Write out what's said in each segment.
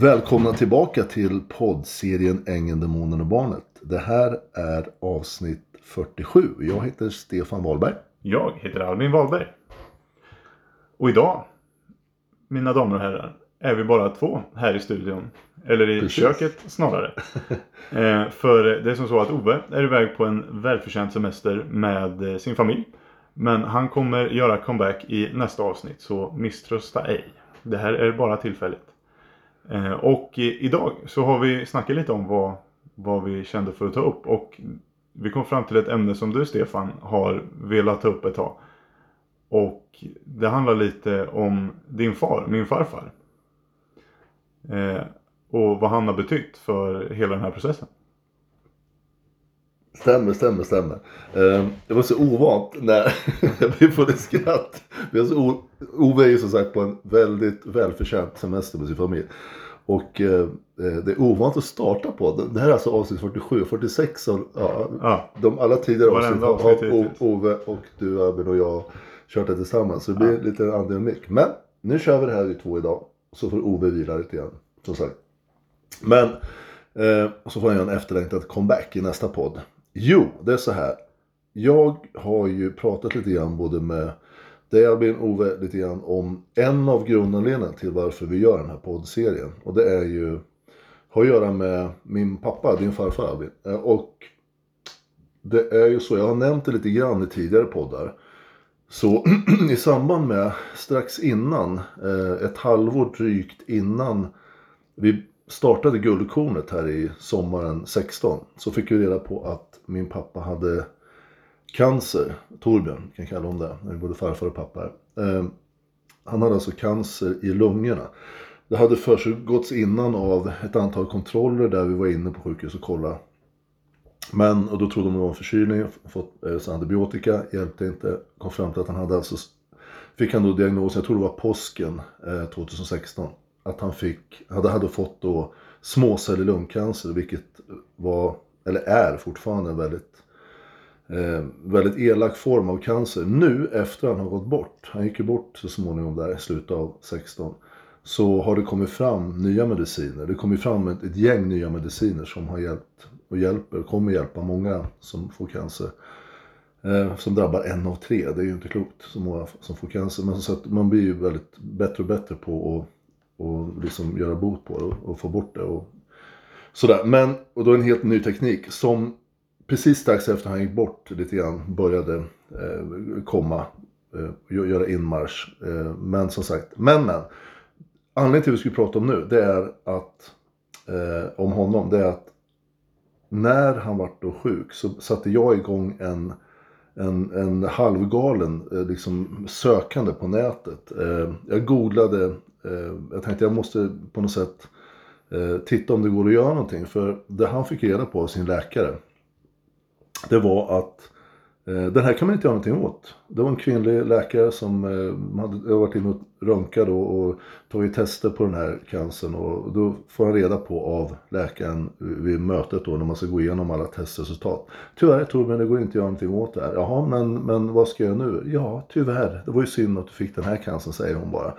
Välkomna tillbaka till poddserien Ängeln, Demonen och Barnet. Det här är avsnitt 47. Jag heter Stefan Wahlberg. Jag heter Albin Wahlberg. Och idag, mina damer och herrar, är vi bara två här i studion. Eller i Precis. köket snarare. eh, för det är som så att Ove är iväg på en välförtjänt semester med eh, sin familj. Men han kommer göra comeback i nästa avsnitt, så misströsta ej. Det här är bara tillfälligt. Eh, och idag så har vi snackat lite om vad, vad vi kände för att ta upp. Och vi kom fram till ett ämne som du Stefan har velat ta upp ett tag. Och det handlar lite om din far, min farfar. Eh, och vad han har betytt för hela den här processen. Stämmer, stämmer, stämmer. Eh, det var så ovant när jag blev få det skratt. Vi Ove är ju som sagt på en väldigt välförtjänt semester med sin familj. Och eh, eh, det är ovant att starta på det. Här är alltså avsnitt 47 och 46 av ja, Ja, de alla tidigare avsnitt har. Ove och du Albin och jag kört det tillsammans. Så det blir lite en andra mick. Men nu kör vi det här i två idag. Så får Ove vila lite grann. Som sagt. Men eh, så får han göra en efterlängtad comeback i nästa podd. Jo, det är så här. Jag har ju pratat lite grann både med dig Albin och Ove lite grann om en av grundanledningarna till varför vi gör den här poddserien. Och det är ju har att göra med min pappa, din farfar Albin. Eh, och det är ju så, jag har nämnt det lite grann i tidigare poddar. Så i samband med, strax innan, eh, ett halvår drygt innan vi startade Guldkornet här i sommaren 16. Så fick vi reda på att min pappa hade cancer. Torbjörn kan kalla honom det. Det är både farfar och pappa. Eh, han hade alltså cancer i lungorna. Det hade försiggåtts innan av ett antal kontroller där vi var inne på sjukhus och kollade. Men, och då trodde de det var en förkylning, fått eh, antibiotika, hjälpte inte. Kom fram till att han hade alltså, fick han då diagnosen, jag tror det var påsken eh, 2016. Att han fick, hade, hade fått då småcellig lungcancer, vilket var, eller är fortfarande en väldigt eh, väldigt elak form av cancer. Nu efter han har gått bort, han gick ju bort så småningom där i slutet av 16. Så har det kommit fram nya mediciner. Det kommer fram ett, ett gäng nya mediciner som har hjälpt och hjälper, kommer hjälpa många som får cancer. Eh, som drabbar en av tre, det är ju inte klokt så många som får cancer. Men så att man blir ju väldigt bättre och bättre på att och liksom göra bot på det och, och få bort det. Och, sådär. Men, och då en helt ny teknik som precis strax efter han gick bort lite grann började eh, komma eh, och göra inmarsch. Eh, men som sagt, men men. Anledningen till att vi skulle prata om nu, det är att eh, om honom, det är att när han vart då sjuk så satte jag igång en, en, en halvgalen eh, liksom, sökande på nätet. Eh, jag googlade, eh, jag tänkte jag måste på något sätt titta om det går att göra någonting. För det han fick reda på av sin läkare, det var att Eh, den här kan man inte göra någonting åt. Det var en kvinnlig läkare som eh, hade varit inne och röntgat då och tagit tester på den här cancern. Och då får han reda på av läkaren vid mötet då när man ska gå igenom alla testresultat. Tyvärr Torbjörn, det går inte att göra någonting åt det här. Jaha, men, men vad ska jag nu? Ja, tyvärr. Det var ju synd att du fick den här cancern, säger hon bara.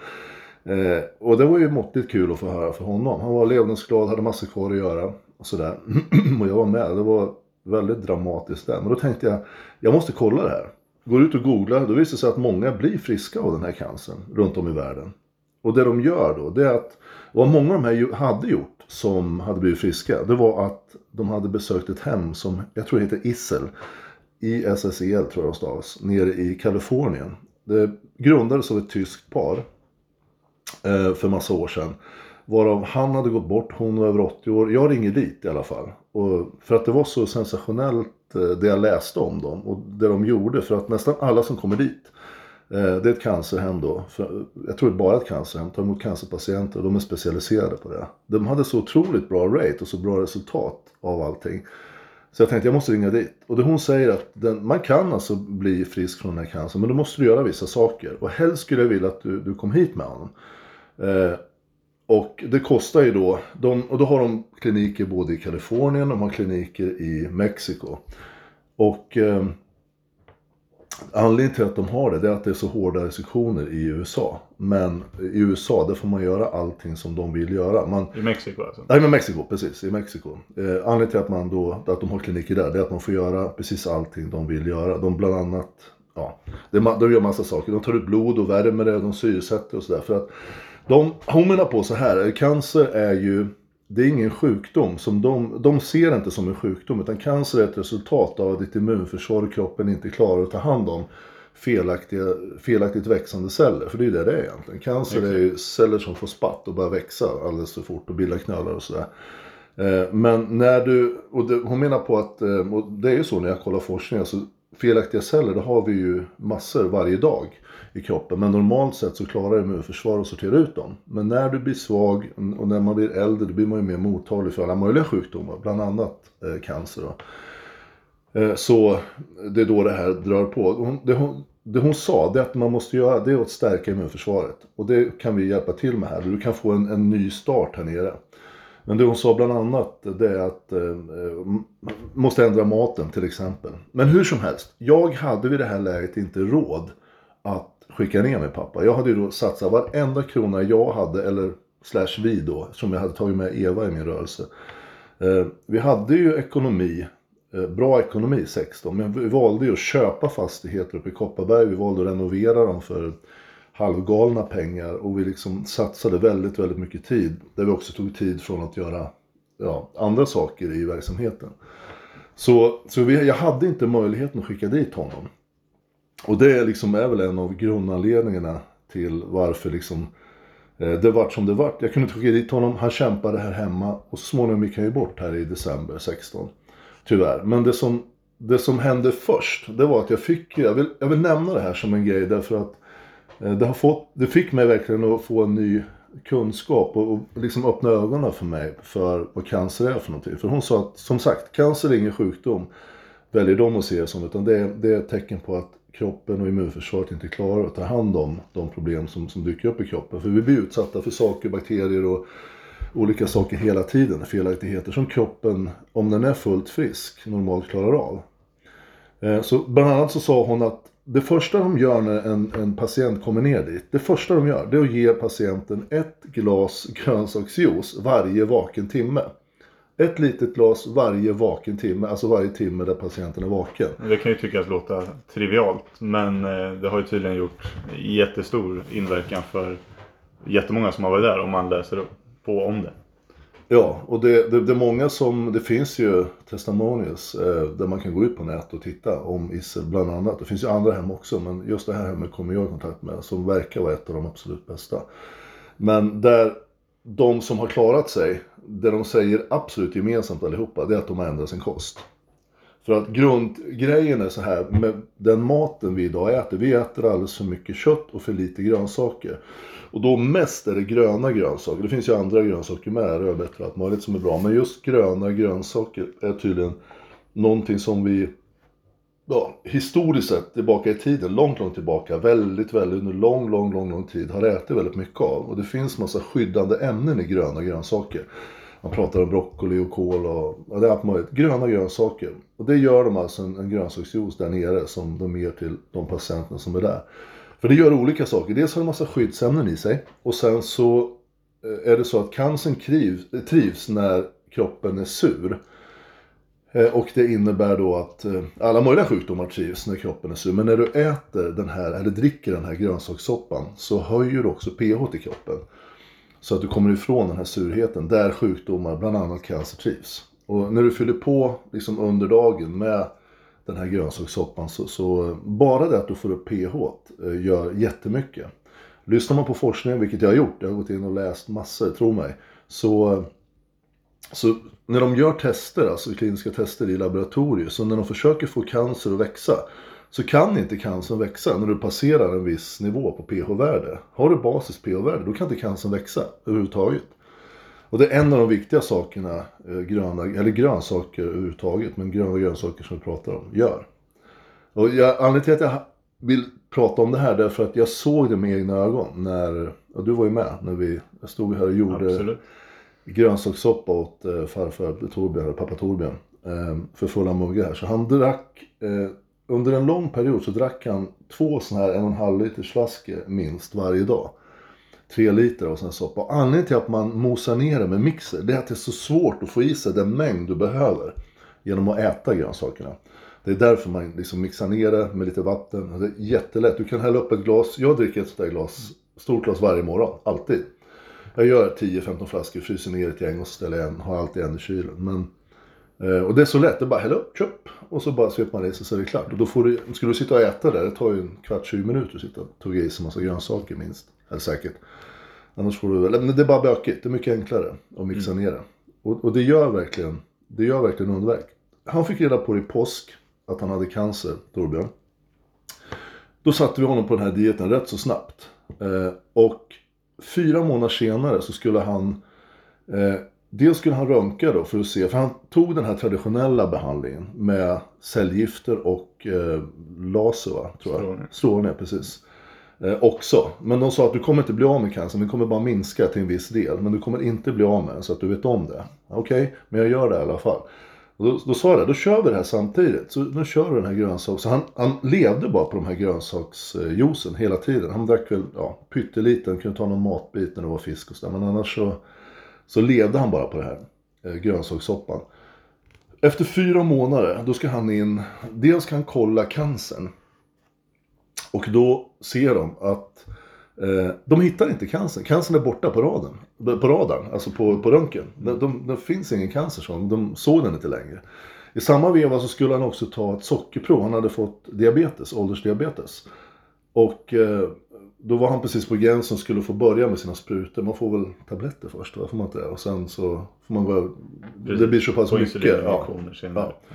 Eh, och det var ju måttligt kul att få höra för honom. Han var levnadsglad, hade massor kvar att göra. Och sådär. och jag var med. Det var väldigt dramatiskt där. Men då tänkte jag, jag måste kolla det här. Går ut och googlar, då visar det sig att många blir friska av den här cancern runt om i världen. Och det de gör då, det är att vad många av de här hade gjort som hade blivit friska, det var att de hade besökt ett hem som, jag tror det heter Issel, ISSEL tror jag de stavas, nere i Kalifornien. Det grundades av ett tyskt par eh, för massa år sedan. Varav han hade gått bort, hon var över 80 år. Jag ringer dit i alla fall. Och för att det var så sensationellt eh, det jag läste om dem och det de gjorde. För att nästan alla som kommer dit, eh, det är ett cancerhem då. För, eh, jag tror det är bara ett cancerhem, tar emot cancerpatienter och de är specialiserade på det. De hade så otroligt bra rate och så bra resultat av allting. Så jag tänkte jag måste ringa dit. Och det hon säger att den, man kan alltså bli frisk från den här cancern. Men då måste du göra vissa saker. Och helst skulle jag vilja att du, du kom hit med honom. Eh, och det kostar ju då, de, och då har de kliniker både i Kalifornien, de har kliniker i Mexiko. Och eh, Anledningen till att de har det, det är att det är så hårda restriktioner i USA. Men i USA, där får man göra allting som de vill göra. Man, I Mexiko alltså? Nej, men Mexiko, precis. I Mexiko. Eh, anledningen till att, man då, att de har kliniker där, det är att man får göra precis allting de vill göra. De bland annat, ja, ma- de gör massa saker. De tar ut blod och värmer det, de syresätter och sådär. För att de, hon menar på så här, cancer är ju, det är ingen sjukdom som de, de ser inte som en sjukdom. Utan cancer är ett resultat av att ditt immunförsvar i kroppen inte klarar att ta hand om felaktiga, felaktigt växande celler. För det är ju det det är egentligen. Cancer är ju celler som får spatt och börjar växa alldeles för fort och bilda knölar och sådär. Eh, Men när du, och det, hon menar på att, eh, och det är ju så när jag kollar forskning, alltså felaktiga celler det har vi ju massor varje dag i kroppen. Men normalt sett så klarar immunförsvaret att sortera ut dem. Men när du blir svag och när man blir äldre då blir man ju mer mottaglig för alla möjliga sjukdomar, bland annat eh, cancer. Då. Eh, Så det är då det här drar på. Hon, det, hon, det hon sa det är att man måste göra det är att stärka immunförsvaret. Och det kan vi hjälpa till med här. Du kan få en, en ny start här nere. Men det hon sa bland annat det är att eh, eh, måste ändra maten till exempel. Men hur som helst, jag hade vid det här läget inte råd att skicka ner min pappa. Jag hade ju då satsat varenda krona jag hade, eller slash vi då, som jag hade tagit med Eva i min rörelse. Eh, vi hade ju ekonomi, eh, bra ekonomi 16, men vi valde ju att köpa fastigheter uppe i Kopparberg. Vi valde att renovera dem för halvgalna pengar och vi liksom satsade väldigt, väldigt mycket tid. Där vi också tog tid från att göra ja, andra saker i verksamheten. Så, så vi, jag hade inte möjligheten att skicka dit honom. Och det är, liksom, är väl en av grundanledningarna till varför liksom, eh, det vart som det vart. Jag kunde inte skicka dit honom, han kämpade här hemma och så småningom gick han ju bort här i december 16. Tyvärr. Men det som, det som hände först, det var att jag fick, jag vill, jag vill nämna det här som en grej därför att Eh, det, har fått, det fick mig verkligen att få en ny kunskap och, och liksom öppna ögonen för mig för vad cancer är för någonting. För hon sa att, som sagt, cancer är ingen sjukdom, väljer de att se det som, utan det är, det är ett tecken på att kroppen och immunförsvaret inte klarar att ta hand om de problem som, som dyker upp i kroppen. För vi blir utsatta för saker, bakterier och olika saker hela tiden, felaktigheter som kroppen, om den är fullt frisk, normalt klarar av. Eh, så bland annat så sa hon att det första de gör när en, en patient kommer ner dit, det första de gör det är att ge patienten ett glas grönsaksjuice varje vaken timme. Ett litet glas varje vaken timme, alltså varje timme där patienten är vaken. Det kan ju tyckas låta trivialt. Men eh, det har ju tydligen gjort jättestor inverkan för jättemånga som har varit där om man läser på om det. Ja, och det, det, det är många som, det finns ju testimonials eh, där man kan gå ut på nätet och titta om Issel bland annat. Det finns ju andra hem också, men just det här hemmet kommer jag i kontakt med som verkar vara ett av de absolut bästa. Men där de som har klarat sig, det de säger absolut gemensamt allihopa, det är att de har ändrat sin kost. För att grundgrejen är så här, med den maten vi idag äter, vi äter alldeles för mycket kött och för lite grönsaker. Och då mest är det gröna grönsaker. Det finns ju andra grönsaker med, rödbetor och allt möjligt som är bra. Men just gröna grönsaker är tydligen någonting som vi ja, historiskt sett tillbaka i tiden, långt, långt tillbaka, väldigt, väldigt under lång, lång, lång, lång tid har ätit väldigt mycket av. Och det finns massa skyddande ämnen i gröna grönsaker. Man pratar om broccoli och kål och och det är allt möjligt. Gröna grönsaker. Och det gör de alltså en, en grönsaksjuice där nere som de ger till de patienterna som är där. För det gör olika saker. Dels har det en massa skyddsämnen i sig. Och sen så eh, är det så att cancern trivs, trivs när kroppen är sur. Eh, och det innebär då att eh, alla möjliga sjukdomar trivs när kroppen är sur. Men när du äter den här, eller dricker den här grönsakssoppan så höjer du också pH i kroppen. Så att du kommer ifrån den här surheten där sjukdomar, bland annat cancer, trivs. Och när du fyller på liksom under dagen med den här grönsakssoppan så, så bara det att du får upp pH eh, gör jättemycket. Lyssnar man på forskningen, vilket jag har gjort, jag har gått in och läst massor, tro mig, så så när de gör tester, alltså kliniska tester i laboratorier, så när de försöker få cancer att växa, så kan inte cancern växa när du passerar en viss nivå på pH-värde. Har du basis pH-värde, då kan inte cancern växa överhuvudtaget. Och det är en av de viktiga sakerna eh, gröna, eller grönsaker överhuvudtaget, men gröna grönsaker som vi pratar om, gör. Och jag, anledningen till att jag vill prata om det här, därför att jag såg det med egna ögon när, och du var ju med, när vi stod här och gjorde Absolut. grönsakssoppa åt eh, farfar Torbjörn, eller pappa Torbjörn. Eh, för fulla muggar här. Så han drack under en lång period så drack han två sådana här en och en halv liters flaskor minst varje dag. Tre liter av sån här soppa. Och anledningen till att man mosar ner det med mixer, det är att det är så svårt att få i sig den mängd du behöver genom att äta grönsakerna. Det är därför man liksom mixar ner det med lite vatten. Det är jättelätt. Du kan hälla upp ett glas. Jag dricker ett sånt där glas, stort glas varje morgon. Alltid. Jag gör 10-15 flaskor, fryser ner ett gäng och så ställer jag en. Har alltid en i kylen. Men, och det är så lätt. Det är bara hälla upp, köp. Och så bara sveper man i sig så är det klart. Och då får du, skulle du sitta och äta där, det tar ju en kvart, 20 minuter att sitta och tugga i sig massa grönsaker minst. Eller säkert. Annars får du det är bara bökigt. Det är mycket enklare att mixa ner det. Och, och det gör verkligen, det gör verkligen underverk. Han fick reda på det i påsk att han hade cancer, Torbjörn. Då satte vi honom på den här dieten rätt så snabbt. Eh, och fyra månader senare så skulle han eh, Dels skulle han röntga då för att se, för han tog den här traditionella behandlingen med cellgifter och eh, laser va? Tror jag. Strålning. Strålning, precis. Eh, också. Men de sa att du kommer inte bli av med cancern, den kommer bara minska till en viss del. Men du kommer inte bli av med den så att du vet om det. Okej, men jag gör det i alla fall. Och då, då sa jag det, då kör vi det här samtidigt. Så nu kör du den här grönsaks... Så han, han levde bara på de här grönsaksjuicen hela tiden. Han drack väl ja, pytteliten, kunde ta någon matbit när det var fisk och sådär. Men annars så, så levde han bara på det här eh, grönsakssoppan. Efter fyra månader, då ska han in... Dels ska han kolla cancern. Och då ser de att eh, de hittar inte cancern. Cancern är borta på raden. På radarn, alltså på, på röntgen. Det de, det finns ingen cancer, så de såg den inte längre. I samma veva så skulle han också ta ett sockerprov. Han hade fått diabetes, åldersdiabetes. Och eh, då var han precis på gränsen skulle få börja med sina sprutor. Man får väl tabletter först, va? får man inte det? Och sen så får man gå... Det blir så pass mycket. Ja.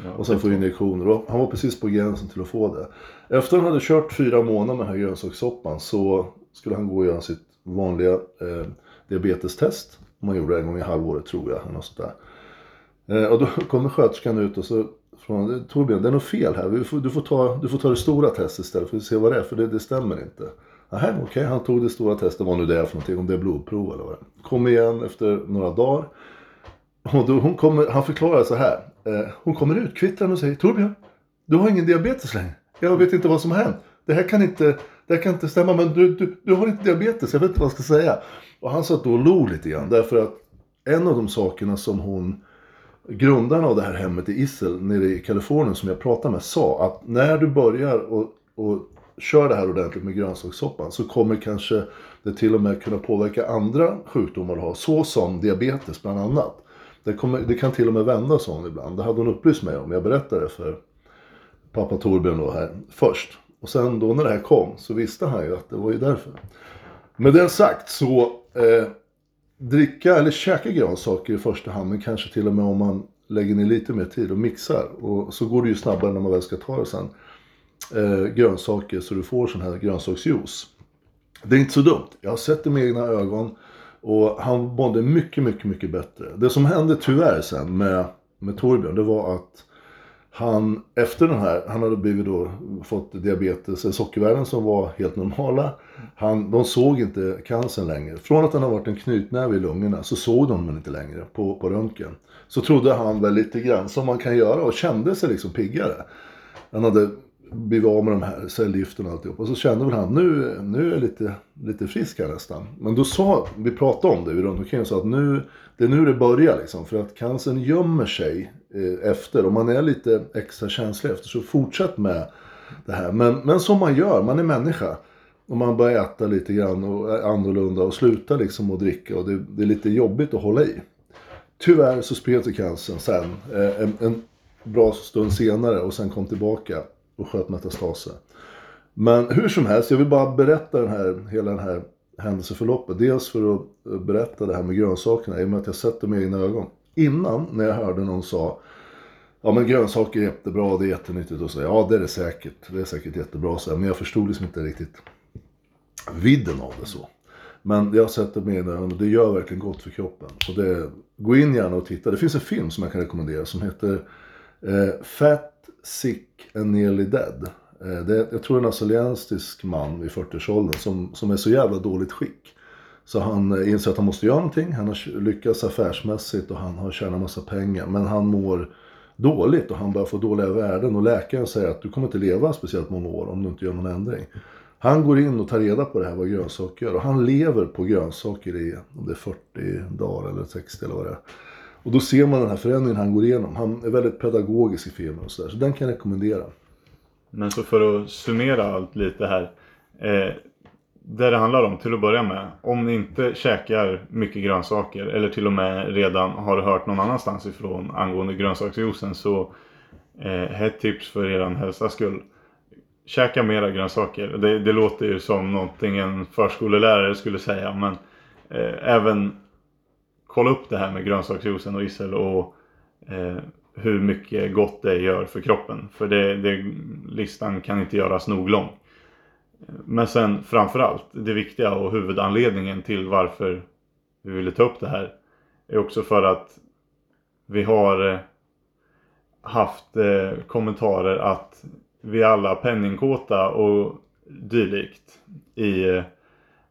Ja, Och sen få injektioner. Och han var precis på gränsen till att få det. Efter han hade kört fyra månader med den här grönsakssoppan så skulle han gå och göra sitt vanliga eh, diabetestest. Man gjorde det en gång i halvåret tror jag. eller något sånt där. Eh, och då kommer sköterskan ut och så från Torbjörn, det är något fel här. Du får, du, får ta, du får ta det stora testet istället för att se vad det är, för det, det stämmer inte. Nähä, okej, han tog det stora testet, vad nu det är för någonting, om det är blodprov eller vad det är. Kom igen efter några dagar. Och då hon kommer, han förklarar så här. Eh, hon kommer ut kvittrande och säger Torbjörn, du har ingen diabetes längre. Jag vet inte vad som har hänt. Det här kan inte, det här kan inte stämma, men du, du, du har inte diabetes, jag vet inte vad jag ska säga. Och han satt då och log lite grann, därför att en av de sakerna som hon grundarna av det här hemmet i Issel nere i Kalifornien som jag pratade med sa att när du börjar och, och kör det här ordentligt med grönsakssoppan så kommer kanske det till och med kunna påverka andra sjukdomar du har, såsom diabetes bland annat. Det, kommer, det kan till och med vända sån ibland. Det hade hon upplyst mig om. Jag berättade det för pappa Torbjörn då här först. Och sen då när det här kom så visste han ju att det var ju därför. Med det sagt så eh, dricka eller käka grönsaker i första hand, men kanske till och med om man lägger ner lite mer tid och mixar. Och så går det ju snabbare när man väl ska ta det sen. Eh, grönsaker så du får sån här grönsaksjuice. Det är inte så dumt. Jag har sett det med egna ögon. Och han mådde mycket, mycket, mycket bättre. Det som hände tyvärr sen med, med Torbjörn, det var att han efter den här, han hade blivit då, fått diabetes, sockervärden som var helt normala. Han, de såg inte cancern längre. Från att han har varit en knytnäve i lungorna så såg de den inte längre på, på röntgen. Så trodde han väl lite grann som man kan göra och kände sig liksom piggare. Han hade blivit av med de här cellgifterna och alltihop. Och så kände väl han, nu, nu är jag lite, lite frisk här nästan. Men då sa, vi pratade om det runt omkring och sa att nu, det är nu det börjar liksom. För att cancern gömmer sig eh, efter. Om man är lite extra känslig efter så fortsätt med det här. Men, men som man gör, man är människa. Och man börjar äta lite grann och är annorlunda och slutar liksom att dricka. Och det, det är lite jobbigt att hålla i. Tyvärr så spred sig cancern sen. Eh, en, en bra stund senare och sen kom tillbaka och sköt metastaser. Men hur som helst, jag vill bara berätta den här, hela den här händelseförloppet. Dels för att berätta det här med grönsakerna, i och med att jag sett det med egna ögon. Innan, när jag hörde någon sa Ja men grönsaker är jättebra, det är jättenyttigt och så. Ja det är det säkert, det är säkert jättebra så. Men jag förstod liksom inte riktigt vidden av det så. Men jag har sett det med egna ögon och det gör verkligen gott för kroppen. Och det, gå in gärna och titta. Det finns en film som jag kan rekommendera som heter eh, Fat, Sick and Nearly Dead. Eh, det är, jag tror en australiensisk man i 40-årsåldern som, som är så jävla dåligt skick. Så han eh, inser att han måste göra någonting. Han har lyckats affärsmässigt och han har tjänat massa pengar. Men han mår dåligt och han börjar få dåliga värden och läkaren säger att du kommer inte leva speciellt många år om du inte gör någon ändring. Han går in och tar reda på det här vad grönsaker gör och han lever på grönsaker i om det är 40 dagar eller 60 eller vad det är. Och då ser man den här förändringen han går igenom. Han är väldigt pedagogisk i filmen och sådär. Så den kan jag rekommendera. Men så för att summera allt lite här. Eh, det det handlar om till att börja med. Om ni inte käkar mycket grönsaker eller till och med redan har hört någon annanstans ifrån angående grönsaksjuicen så eh, ett tips för er hälsas skull. Käka mera grönsaker. Det, det, låter ju som någonting en förskolelärare skulle säga men eh, även kolla upp det här med grönsaksjuicen och issel och eh, hur mycket gott det gör för kroppen. För det, det, listan kan inte göras nog lång. Men sen framförallt, det viktiga och huvudanledningen till varför vi ville ta upp det här är också för att vi har eh, haft eh, kommentarer att vi alla penningkåta och dylikt i eh,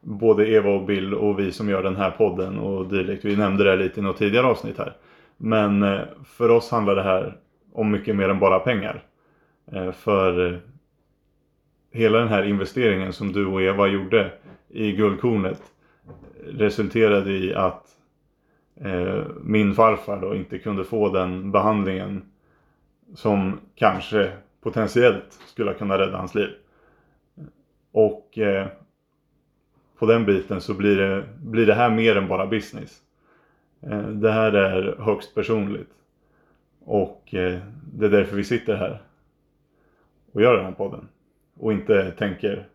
både Eva och Bill och vi som gör den här podden och dylikt. Vi nämnde det lite i något tidigare avsnitt här. Men eh, för oss handlar det här om mycket mer än bara pengar. Eh, för hela den här investeringen som du och Eva gjorde i Guldkornet resulterade i att eh, min farfar då inte kunde få den behandlingen som kanske potentiellt skulle kunna rädda hans liv. Och på den biten så blir det, blir det här mer än bara business. Eh, det här är högst personligt. Och eh, det är därför vi sitter här och gör den här podden. Och inte tänker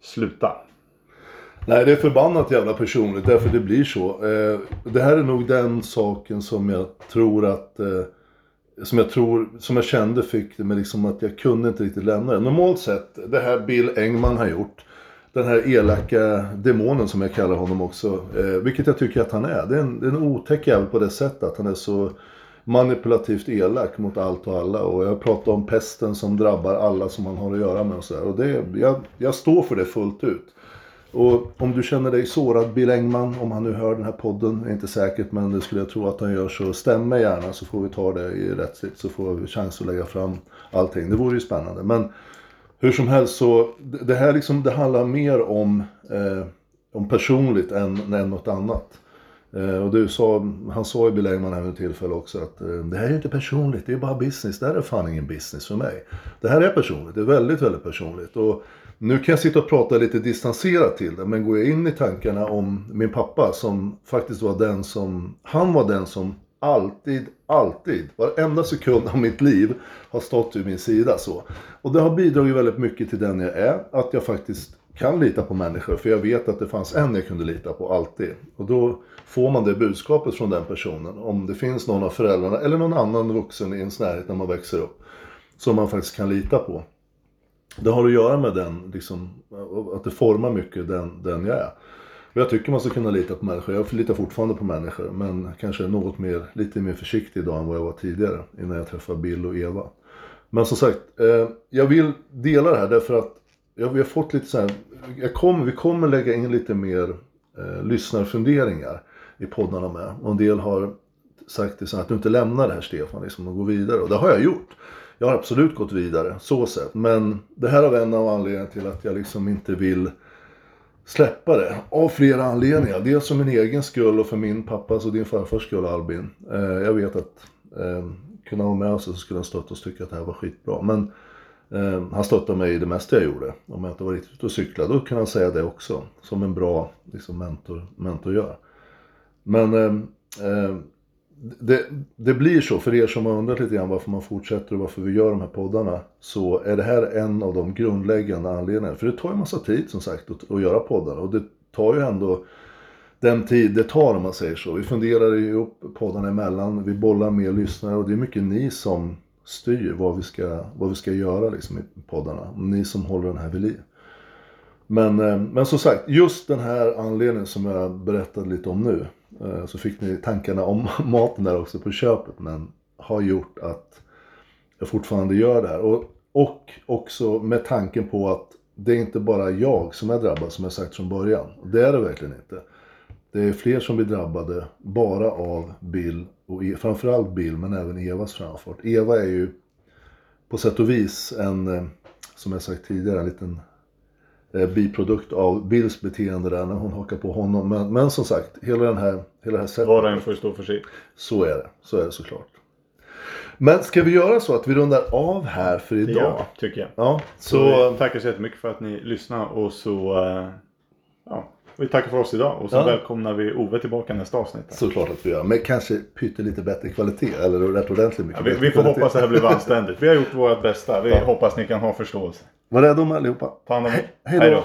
sluta. Nej, det är förbannat jävla personligt därför det blir så. Eh, det här är nog den saken som jag tror att som jag tror, som jag kände fick det med liksom att jag kunde inte riktigt lämna det. Normalt sett, det här Bill Engman har gjort den här elaka demonen som jag kallar honom också. Eh, vilket jag tycker att han är. Det är en, en otäck jävel på det sättet att han är så manipulativt elak mot allt och alla. Och jag pratar om pesten som drabbar alla som han har att göra med och sådär. Och det, jag, jag står för det fullt ut. Och om du känner dig sårad Bill Engman, om han nu hör den här podden, är inte säkert men det skulle jag tro att han gör så stäm mig gärna så får vi ta det i rättsligt så får vi chans att lägga fram allting. Det vore ju spännande. Men hur som helst så, det här liksom, det handlar mer om, eh, om personligt än, än något annat. Eh, och du sa, han sa i Bill här vid tillfälle också att eh, det här är inte personligt, det är bara business. Det här är fan ingen business för mig. Det här är personligt, det är väldigt, väldigt personligt. Och nu kan jag sitta och prata lite distanserat till det, men går jag in i tankarna om min pappa som faktiskt var den som, han var den som alltid, alltid, varenda sekund av mitt liv har stått vid min sida så. Och det har bidragit väldigt mycket till den jag är, att jag faktiskt kan lita på människor. För jag vet att det fanns en jag kunde lita på alltid. Och då får man det budskapet från den personen. Om det finns någon av föräldrarna eller någon annan vuxen i ens närhet när man växer upp. Som man faktiskt kan lita på. Det har att göra med den, liksom, att det formar mycket den, den jag är. Och jag tycker man ska kunna lita på människor. Jag litar fortfarande på människor. Men kanske något mer, lite mer försiktig idag än vad jag var tidigare. Innan jag träffade Bill och Eva. Men som sagt, eh, jag vill dela det här därför att jag, vi har fått lite så här, jag kommer, vi kommer lägga in lite mer eh, lyssnarfunderingar i poddarna med. Och en del har sagt det så att du inte lämnar det här Stefan, liksom, och går vidare. Och det har jag gjort. Jag har absolut gått vidare, så sett. Men det här är en av anledningarna till att jag liksom inte vill släppa det. Av flera anledningar. Dels för min egen skull och för min pappas och din farfars skull Albin. Eh, jag vet att eh, kunna ha med sig så skulle han stötta oss tycka att det här var skitbra. Men eh, han stöttade mig i det mesta jag gjorde. Om jag inte var riktigt ute och cyklade, då kunde han säga det också. Som en bra liksom, mentor, mentor gör. Men eh, eh, det, det, blir så, för er som har undrat lite grann varför man fortsätter och varför vi gör de här poddarna. Så är det här en av de grundläggande anledningarna. För det tar ju massa tid som sagt att, att göra poddar. Och det tar ju ändå den tid det tar om man säger så. Vi funderar ju upp poddarna emellan. Vi bollar med lyssnare och det är mycket ni som styr vad vi ska, vad vi ska göra liksom i poddarna. Ni som håller den här vid liv. Men, eh, men som sagt, just den här anledningen som jag berättade lite om nu. Eh, så fick ni tankarna om maten där också på köpet. Men har gjort att jag fortfarande gör det här. Och, och också med tanken på att det är inte bara jag som är drabbad som jag sagt från början. Det är det verkligen inte. det är fler som blir drabbade bara av Bill och e- framförallt Bill men även Evas framfart. Eva är ju på sätt och vis en, eh, som jag sagt tidigare, en liten biprodukt av Bills beteende där när hon hakar på honom. Men, men som sagt, hela den här, hela det här sättet. Var och en får stå för sig. Så är det, så är det såklart. Men ska vi göra så att vi rundar av här för idag? jag, tycker jag. Ja, Så så vi tackar så jättemycket för att ni lyssnar och så eh, ja, vi tackar för oss idag och så Ja. välkomnar vi Ove tillbaka nästa avsnitt. såklart att vi gör. Men kanske pyttelite bättre kvalitet, eller rätt ordentligt mycket Ja, vi, bättre vi får kvalitet. hoppas att det här blir anständigt. Vi har gjort vårt bästa. Vi Ja. hoppas ni kan ha förståelse. Var rädda om allihopa. Ta hand om er. Hej då.